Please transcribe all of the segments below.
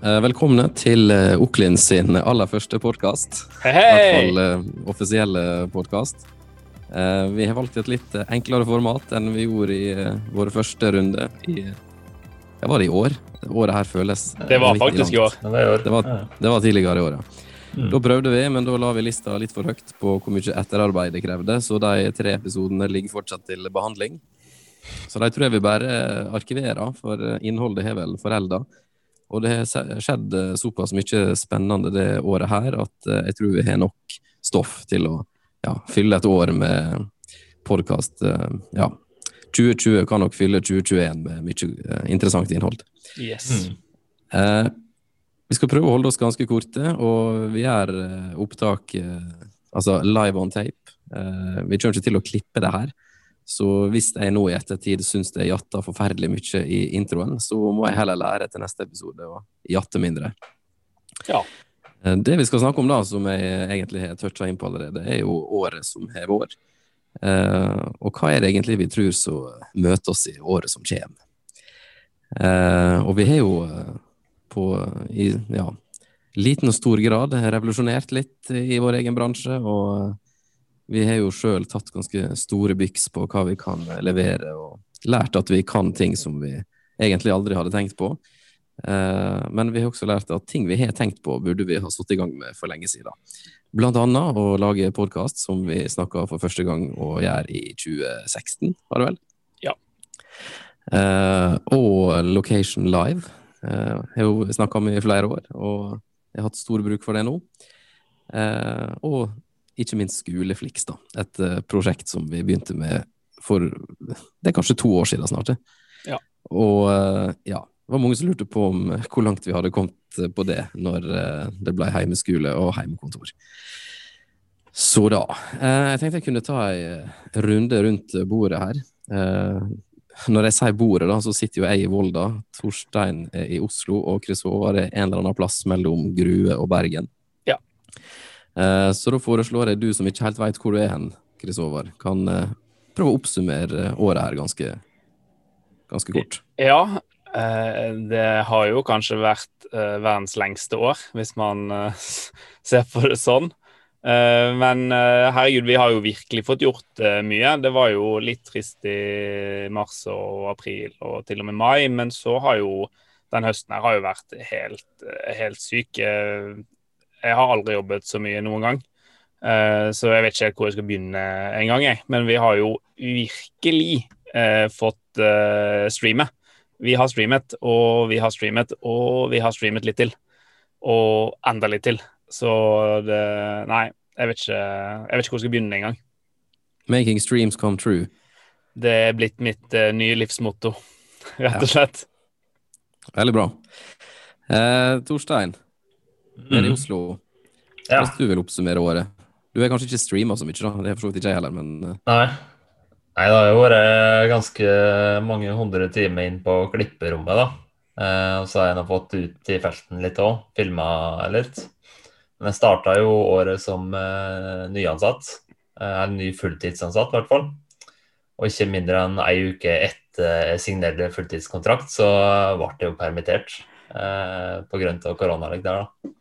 Eh, velkomne til eh, Oklin sin aller første podkast. Hei, I hvert fall eh, offisielle podkast. Vi har valgt et litt enklere format enn vi gjorde i vår våre første runde i det var det i år? Året her føles Det var faktisk i langt. år. Det var i år. Det var, det var tidligere i året. Mm. Da prøvde vi, men da la vi lista litt for høyt på hvor mye etterarbeid det krevde, så de tre episodene ligger fortsatt til behandling. Så de tror jeg vi bare arkiverer, for innholdet har vel forelda. Og det har skjedd eh, såpass mye spennende det året her at eh, jeg tror vi har nok stoff til å ja, fylle et år med podkast. Ja. 2020 kan nok fylle 2021 med mye eh, interessant innhold. Yes. Mm. Eh, vi skal prøve å holde oss ganske korte, og vi gjør eh, opptak eh, altså live on tape. Eh, vi kommer ikke til å klippe det her, så hvis jeg nå i ettertid syns det jatter forferdelig mye i introen, så må jeg heller lære til neste episode å jatte mindre. Ja. Eh, Det vi skal snakke om da, som jeg egentlig har toucha inn på allerede, er jo året som har vært. Eh, og hva er det egentlig vi tror som møter oss i året som kommer? Eh, og vi har jo på i ja, liten og stor grad revolusjonert litt i vår egen bransje, og vi har jo sjøl tatt ganske store byks på hva vi kan levere, og lært at vi kan ting som vi egentlig aldri hadde tenkt på. Eh, men vi har også lært at ting vi har tenkt på, burde vi ha satt i gang med for lenge siden. Blant annet å lage podkast, som vi snakka for første gang å gjøre i 2016, var det vel? Ja. Eh, og Location Live Jeg har jo snakka om i flere år, og jeg har hatt stor bruk for det nå. Eh, og ikke minst Skoleflix, da. Et uh, prosjekt som vi begynte med for Det er kanskje to år siden snart. det. Ja. Og uh, ja, det var mange som lurte på om eh, hvor langt vi hadde kommet på det når det ble heimeskole og heimekontor. Så da. Jeg tenkte jeg kunne ta en runde rundt bordet her. Når jeg sier bordet, da, så sitter jo jeg i Volda, Torstein i Oslo, og Chris Håvard er en eller annen plass mellom Grue og Bergen. Ja. Eh, så da foreslår jeg du som ikke helt veit hvor du er hen, Chris Håvard, kan eh, prøve å oppsummere året her ganske, ganske kort. Ja, eh, det har jo kanskje vært eh, verdens lengste år, hvis man eh, ser på det sånn. Eh, men eh, herregud, vi har jo virkelig fått gjort eh, mye. Det var jo litt trist i mars og april og til og med mai, men så har jo den høsten her har jo vært helt, eh, helt syk. Jeg har aldri jobbet så mye noen gang. Eh, Så jeg vet ikke hvor jeg skal begynne engang, jeg. Men vi har jo virkelig eh, fått eh, streame. Vi har streamet, og vi har streamet, og vi har streamet litt til. Og enda litt til. Så det Nei, jeg vet ikke, jeg vet ikke hvor jeg skal begynne engang. Making streams come true. Det er blitt mitt uh, nye livsmotto, rett og slett. Veldig bra. Uh, Torstein, nede i Mm. Oslo. Ja. Hvis du vil oppsummere året. Du har kanskje ikke streama så mye, da. Det er for så vidt ikke jeg heller, men eh, Nei. Nei, det har jo vært ganske mange hundre timer inn på klipperommet, da. Eh, og så har jeg nå fått ut i felten litt òg, filma litt. Men jeg starta jo året som eh, nyansatt. Eh, ny fulltidsansatt, i hvert fall. Og ikke mindre enn ei uke etter jeg signerte fulltidskontrakt, så ble jeg jo permittert eh, på grunn av koronalegg der, da.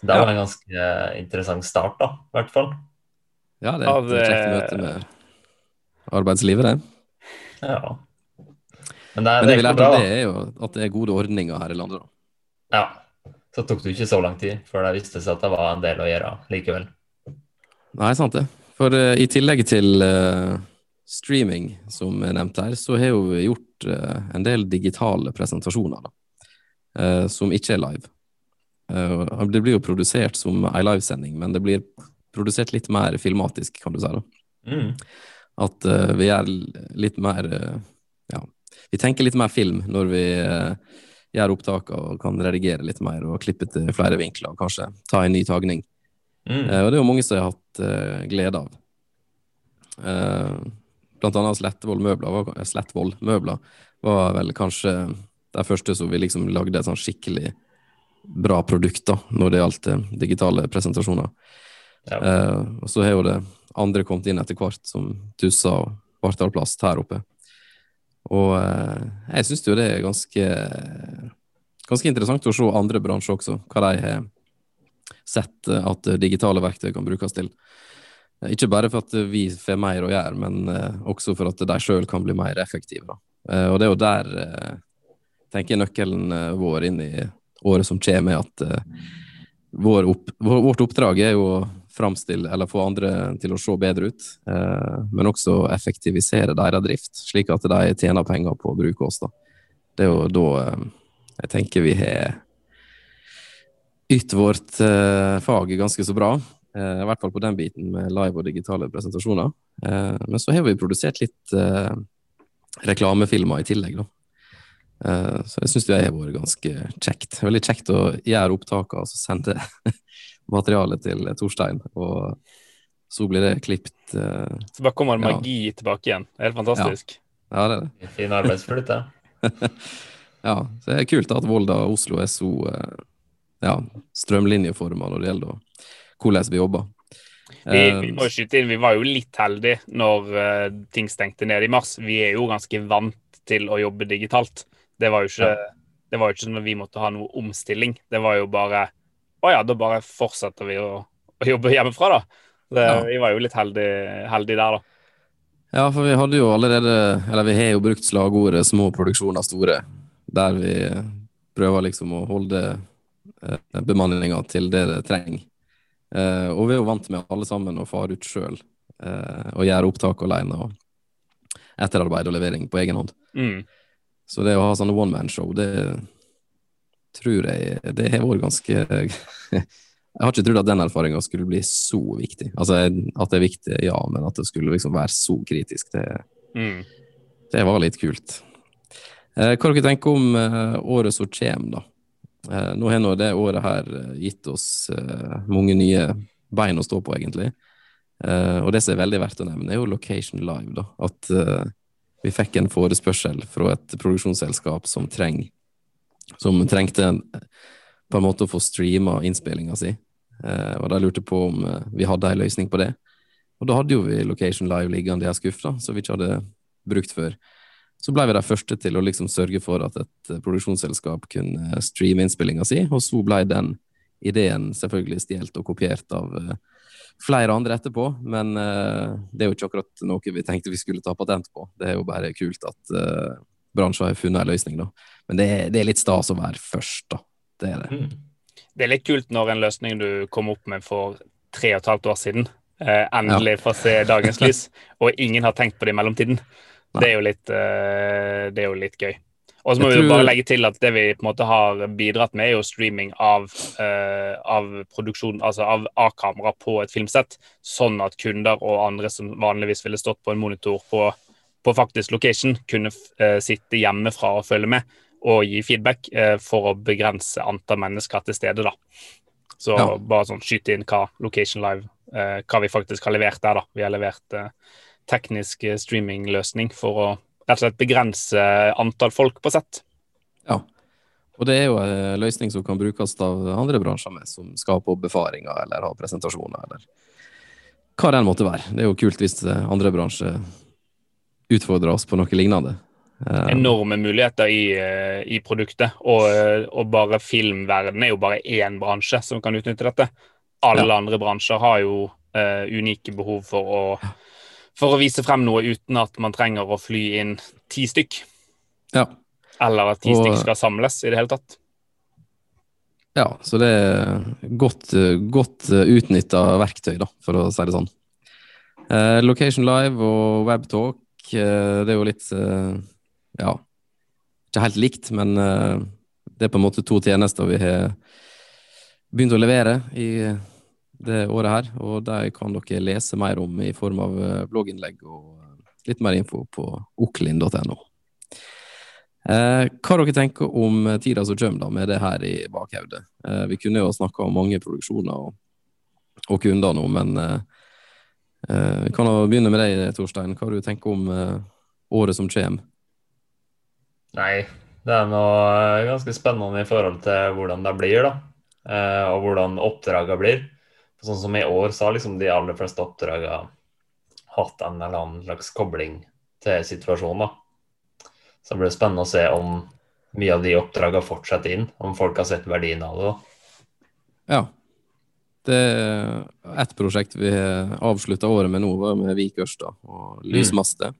Det Ja. var en ganske interessant start, da, i hvert fall. ja, det er et kjekt møte med arbeidslivet, det. Ja. Men det, Men det vi lærte av det, er jo at det er gode ordninger her i landet, da. Ja. Så tok det jo ikke så lang tid før det viste seg at det var en del å gjøre likevel. Nei, sant det. For uh, i tillegg til uh, streaming, som er nevnt her, så har jo vi gjort uh, en del digitale presentasjoner, da. eh, som ikke er live. Eh, det blir jo produsert som ei livesending, men det blir produsert litt mer filmatisk, kan du si. da. Mm. At uh, vi er litt mer uh, Ja, vi tenker litt mer film når vi uh, gjør opptak og kan redigere litt mer og klippe til flere vinkler og kanskje ta en ny tagning. Mm. Og det er jo mange som har hatt glede av. Blant annet Slettvoll møbler, var, Slettvoll møbler var vel kanskje de første som vi liksom lagde et sånn skikkelig bra produkter når det gjaldt eh, digitale presentasjoner. Ja. Eh, og så har jo det andre kommet inn etter hvert, som Tussa og Bartalplast her oppe. Og eh, jeg syns jo det er ganske ganske interessant å se andre bransjer også, hva de har sett at digitale verktøy kan brukes til. Ikke bare for at vi får mer å gjøre, men også for at de sjøl kan bli mer effektive. Og det er jo der tenker jeg nøkkelen vår inn i året som kommer, at vår opp, vårt oppdrag er jo å framstille eller få andre til å se bedre ut, uh, men også effektivisere deres drift, slik at de tjener penger på å bruke oss. da. Det er jo da eh, jeg tenker vi har ytt vårt fag ganske så bra. I hvert fall på den biten med live og digitale presentasjoner. Men så har vi produsert litt reklamefilmer i tillegg, da. Så jeg syns det har vært ganske kjekt. Veldig kjekt å gjøre opptakene og sende materialet til Torstein. Og så blir det klippet. Uh, så bare kommer magi ja. tilbake igjen. Er helt fantastisk. Ja, ja det er det. Fin arbeidsflyt, det. ja, så det er kult at Volda og Oslo er så uh, ja, strømlinjeforma når det gjelder hvordan vi jobber. Vi, vi, må skyte inn, vi var jo litt heldige når uh, ting stengte ned i mars. Vi er jo ganske vant til å jobbe digitalt. Det var jo ikke, det var jo ikke sånn at vi måtte ha noe omstilling. Det var jo bare å ja, da bare fortsetter vi å, å jobbe hjemmefra, da. Det, ja. Vi var jo litt heldige heldig der, da. Ja, for vi hadde jo allerede Eller vi har jo brukt slagordet 'små produksjoner store', der vi prøver liksom å holde eh, bemanninga til det det trenger. Eh, og vi er jo vant med alle sammen å fare ut sjøl eh, og gjøre opptak alene. og etterarbeid og levering på egen hånd. Mm. Så det å ha sånne one man-show, det tror jeg det har vært ganske Jeg har ikke trodd at den erfaringa skulle bli så viktig. Altså At det er viktig, ja, men at det skulle liksom være så kritisk, det, mm. det var litt kult. Eh, hva dere tenker om eh, året som kommer, da? Eh, nå har nå det året her eh, gitt oss mange nye bein å stå på, egentlig. Og det som er veldig verdt å nevne, er jo Location Live. da, At vi fikk en forespørsel fra et produksjonsselskap som treng, som trengte på en måte å få streama innspillinga si. Eh, og de lurte på om eh, vi hadde ei løsning på det. Og da hadde jo vi Location Live liggende i ei skuff som vi ikke hadde brukt før. Så ble vi de første til å liksom sørge for at et eh, produksjonsselskap kunne streame innspillinga si, og så ble den ideen selvfølgelig stjålet og kopiert av uh, flere andre etterpå. Men uh, det er jo ikke akkurat noe vi tenkte vi skulle ta patent på. Det er jo bare kult at uh, bransjen har funnet en løsning, da. Men det er, det er litt stas å være først, da. Det er det. Mm. Det er litt kult når en løsning du kom opp med for tre og et halvt år siden, eh, endelig ja. får se dagens lys, og ingen har tenkt på det i mellomtiden. Det er, litt, eh, det er jo litt gøy. Og så må vi jo bare legge til at det vi på en måte har bidratt med, er jo streaming av, uh, av produksjon, altså av A-kamera på et filmsett, sånn at kunder og andre som vanligvis ville stått på en monitor på på faktisk location kunne uh, sitte hjemmefra og følge med og gi feedback uh, for å begrense antall mennesker til stede. da. Så ja. bare sånn skyte inn hva Location Live hva vi faktisk har levert der. da. Vi har levert teknisk streamingløsning for å rett og slett begrense antall folk på sett. Ja, og det er jo en løsning som kan brukes av andre bransjer med, som skal på befaringer eller ha presentasjoner eller hva den måtte være. Det er jo kult hvis andre bransjer utfordrer oss på noe lignende. Uh, Enorme muligheter i, uh, i produktet, og, uh, og, bare filmverden er jo bare én bransje som kan utnytte dette. Alle ja. andre bransjer har jo unike behov for å, for å vise frem noe uten at man trenger å fly inn ti stykk. Ja. Eller at ti og, stykk skal samles i det hele tatt. Ja, så det er godt, godt utnytta verktøy, da, for å si det sånn. Location Live og Webtalk Eh, det er jo litt eh, Ja, ikke helt likt, men eh, det er på en måte to tjenester vi har begynt å levere i det året her. Og de kan dere lese mer om i form av blogginnlegg og litt mer info på oklin.no. Eh, hva dere tenker om tida som kommer, med det her i bakhodet? Eh, vi kunne jo snakka om mange produksjoner og, og kunder nå, men eh, Eh, vi kan jo begynne med deg, Torstein. Hva du tenker om eh, året som kommer? Nei, det er noe eh, ganske spennende i forhold til hvordan det blir, da. Og hvordan oppdragene blir. Sånn som i år, så har liksom de aller fleste oppdragene hatt en eller annen slags kobling til situasjonen. da. Så det blir spennende å se om mye av de oppdragene fortsetter inn, om folk har sett verdien av det. Ja. Det er ett prosjekt vi avslutta året med nå, var med Vik Ørsta og lysmaste.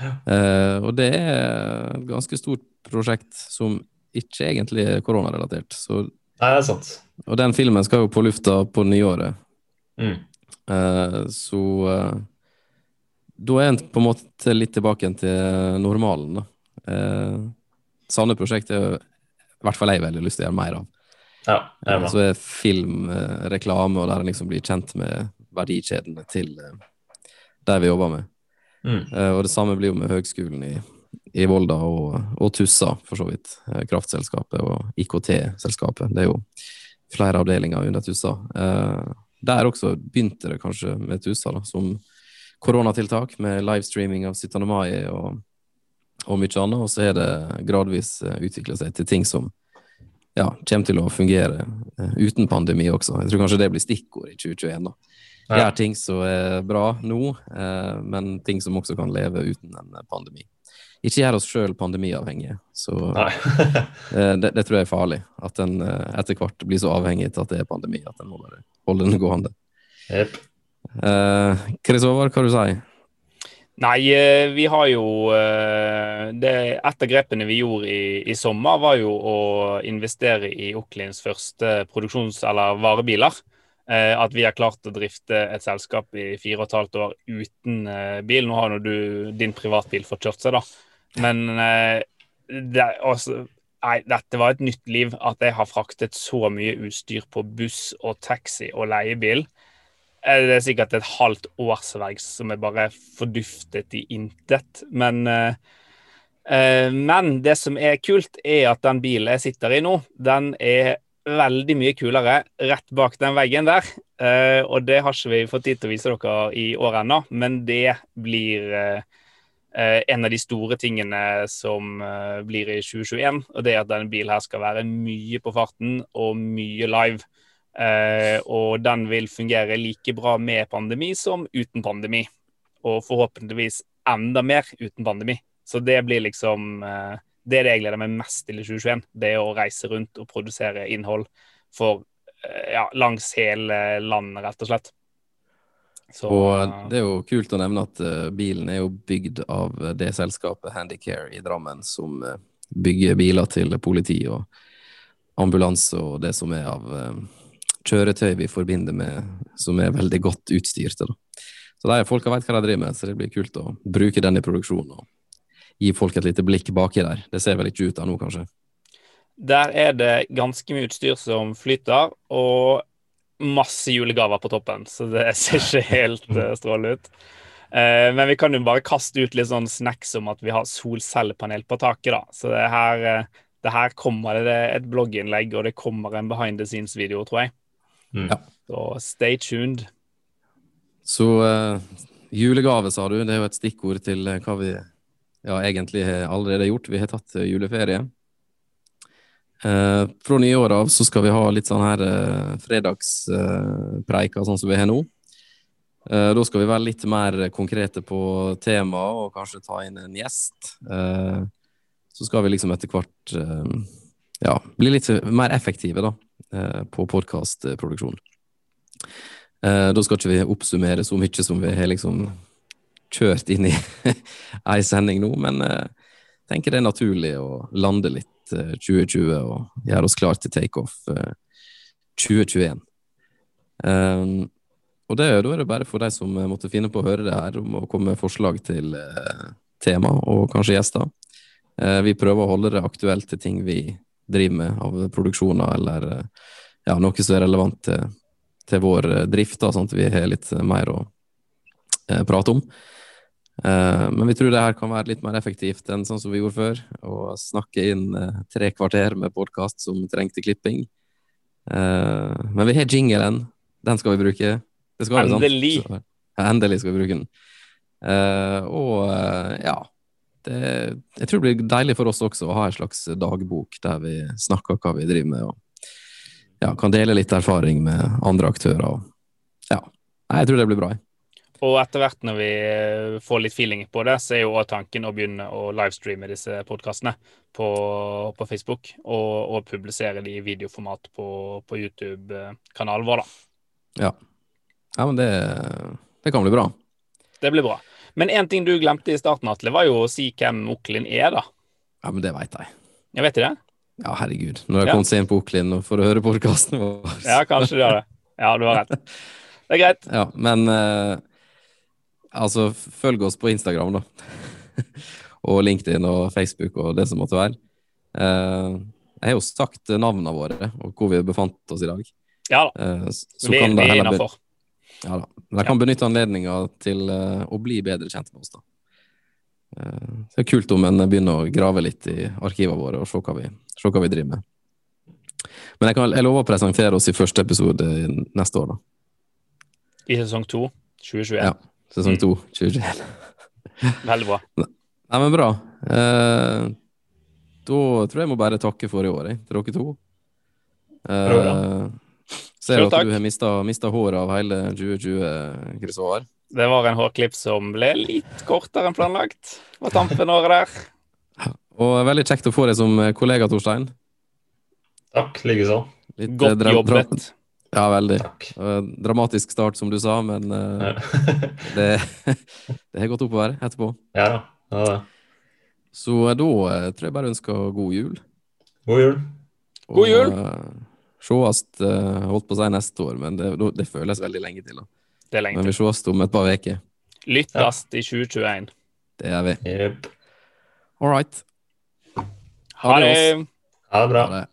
Mm. Eh, og det er et ganske stort prosjekt som ikke egentlig er koronarelatert. Så, Nei, det er sant. Og den filmen skal jo på lufta på nyåret. Mm. Eh, så eh, da er en på en måte litt tilbake til normalen, da. Eh, Sanne prosjekt er i hvert fall jeg veldig lyst til å gjøre mer av. Ja, jeg er Så er film eh, reklame, og der en liksom blir kjent med verdikjedene til eh, der vi jobber med. Mm. Eh, og det samme blir jo med Høgskolen i, i Volda og, og, Tussa, for så vidt. Eh, kraftselskapet og IKT-selskapet. Det er jo flere avdelinger under Tussa. Eh, der også begynte det kanskje med Tussa, da, som koronatiltak med livestreaming av 17. mai og, og mye annet. Og så er det gradvis uh, utvikla seg til ting som ja, kommer til å fungere uten pandemi også. Jeg tror kanskje det blir stikkord i 2021. da. Ja. Gjør ting som er bra nå, men ting som også kan leve uten en pandemi. Ikke gjør oss sjøl pandemiavhengige. Så det, det, tror jeg er farlig. At en etter hvert blir så avhengig til at det er pandemi at en må bare holde den gående. Yep. Chris Håvard, hva du sier Nei, eh, vi har jo eh, det, Et av grepene vi gjorde i, i, sommer, var jo å investere i Oklins første produksjons- eller varebiler. Eh, at vi har klart å drifte et selskap i fire og et halvt år uten bil. Nå har du din privatbil fått kjørt seg, da. Men det, også, nei, dette var et nytt liv. At jeg har fraktet så mye utstyr på buss og taxi og leiebil det er sikkert et halvt årsverk som er bare forduftet i intet. Men, uh, men det som er kult, er at den bilen jeg sitter i nå, den er veldig mye kulere rett bak den veggen der. Og det har ikke vi fått tid til å vise dere i år ennå, men det blir en av de store tingene som blir i 2021. Og det er at denne bilen her skal være mye på farten og mye live. Eh, og den vil fungere like bra med pandemi som uten pandemi. Og forhåpentligvis enda mer uten pandemi. Så det blir liksom eh, Det er det jeg gleder meg mest til i 2021. Det å reise rundt og produsere innhold for eh, ja, langs hele landet, rett og slett. Så, og det er jo kult å nevne at uh, bilen er jo bygd av det selskapet Handicare i Drammen som uh, bygger biler til politi og ambulanse og det som er av uh, kjøretøy vi forbinder med som er veldig godt utstyrte. Da. Så de folka vet hva de driver med, så det blir kult å bruke den i produksjonen og gi folk et lite blikk baki der. Det ser vel ikke ut av nå, kanskje? Der er det ganske mye utstyr som flyter, og masse julegaver på toppen, så det ser ikke helt uh, strålende ut. Uh, men vi kan jo bare kaste ut litt sånn snacks om at vi har solcellepanel på taket, da. Så det her, uh, det her kommer det et blogginnlegg, og det kommer en behind the scenes-video, tror jeg. Mm. Ja. Så stay tuned. Så uh, julegave, sa du. Det er jo et stikkord til hva vi ja, egentlig har allerede gjort. Vi har tatt uh, juleferie. fra nyåret av så skal vi ha litt sånn her fredagspreiker, sånn som vi har nå. Da skal vi være litt mer konkrete på temaet og kanskje ta inn en gjest. Så skal vi liksom etter hvert ja, bli litt mer effektive, da. Eh, på podkastproduksjon. Eh, da skal ikke vi oppsummere så mye som vi har liksom kjørt inn i ei sending nå, men eh, tenker det er naturlig å lande litt 2020 og gjøre oss klar til takeoff 2021. Um, og det, da er det bare for de som måtte finne på å høre det her, om å komme med forslag til uh, tema og kanskje gjester. Uh, vi prøver å holde det aktuelt til ting vi driver med av produksjoner, eller uh, ja, noe som er relevant til, til vår eh, drift, da, sånn at vi har litt mer å eh, prate om. Eh, men vi tror det her kan være litt mer effektivt enn sånn som vi gjorde før. Å snakke inn eh, tre kvarter med podkast som trengte klipping. Eh, men vi har jingelen. Den skal vi bruke. Det skal endelig. Vi, sant? Endelig skal vi bruke den. og ja, det, jeg tror det blir deilig for oss også å ha en slags dagbok der vi snakker hva vi driver med, og ja, kan dele litt erfaring med andre aktører. Og, ja, jeg tror det blir bra. Og etter hvert når vi eh, får litt feeling på det, så er jo tanken å begynne å livestreame disse podkastene på, på, Facebook. Og, og, publisere de i videoformat på, på YouTube-kanalen vår, da. Ja. ja men det, det, kan bli bra. Det blir bra. Men én ting du glemte i starten, Atle, var jo å si hvem Oklin er, da. Ja, men det veit jeg. Jeg vet det? Ja, herregud. Når jeg ja. kommet sent på Oklin for å høre podkasten vår. Ja, kanskje du har det. Ja, du har rett. Det er greit. Ja, men uh, altså, følg oss på Instagram, da. og LinkedIn og Facebook og det som måtte være. Uh, jeg har jo sagt navnene våre og hvor vi befant oss i dag. Ja da. Uh, så vi, kan vi er innafor. Ja da. Men jeg kan benytte anledninga til å bli bedre kjent med oss, da. det er kult om en begynner å grave litt i arkivene våre og se hva vi, se hva vi driver med. Men jeg, kan, jeg lover å presentere oss i første episode neste år, da. I sesong to 2021? Ja. Sesong mm. to 2021. Veldig bra. Nei, men bra. Eh, da tror jeg jeg må bare takke for i år, jeg, til dere to. Eh, ser at du har mista håret av hele 2020, Kristoffer. Det var en hårklipp som ble litt kortere enn planlagt på tampen året der. Og veldig kjekt å få deg som kollega, Torstein. Takk, likeså. Godt jobbet. Ja, veldig. Takk. dramatisk start, som du sa, men uh, det, det har gått oppover etterpå. Ja da. Ja, da. Så uh, da tror jeg bare ønsker god jul. God jul. Og, god jul. Sees, holdt på å si neste år, men det, det, føles veldig lenge til. da. Det er lenge men vi sees om et par uker. Lyttes ja. i 2021. Det gjør vi. Yep. All right. Ha det. Ha det bra. Ha det.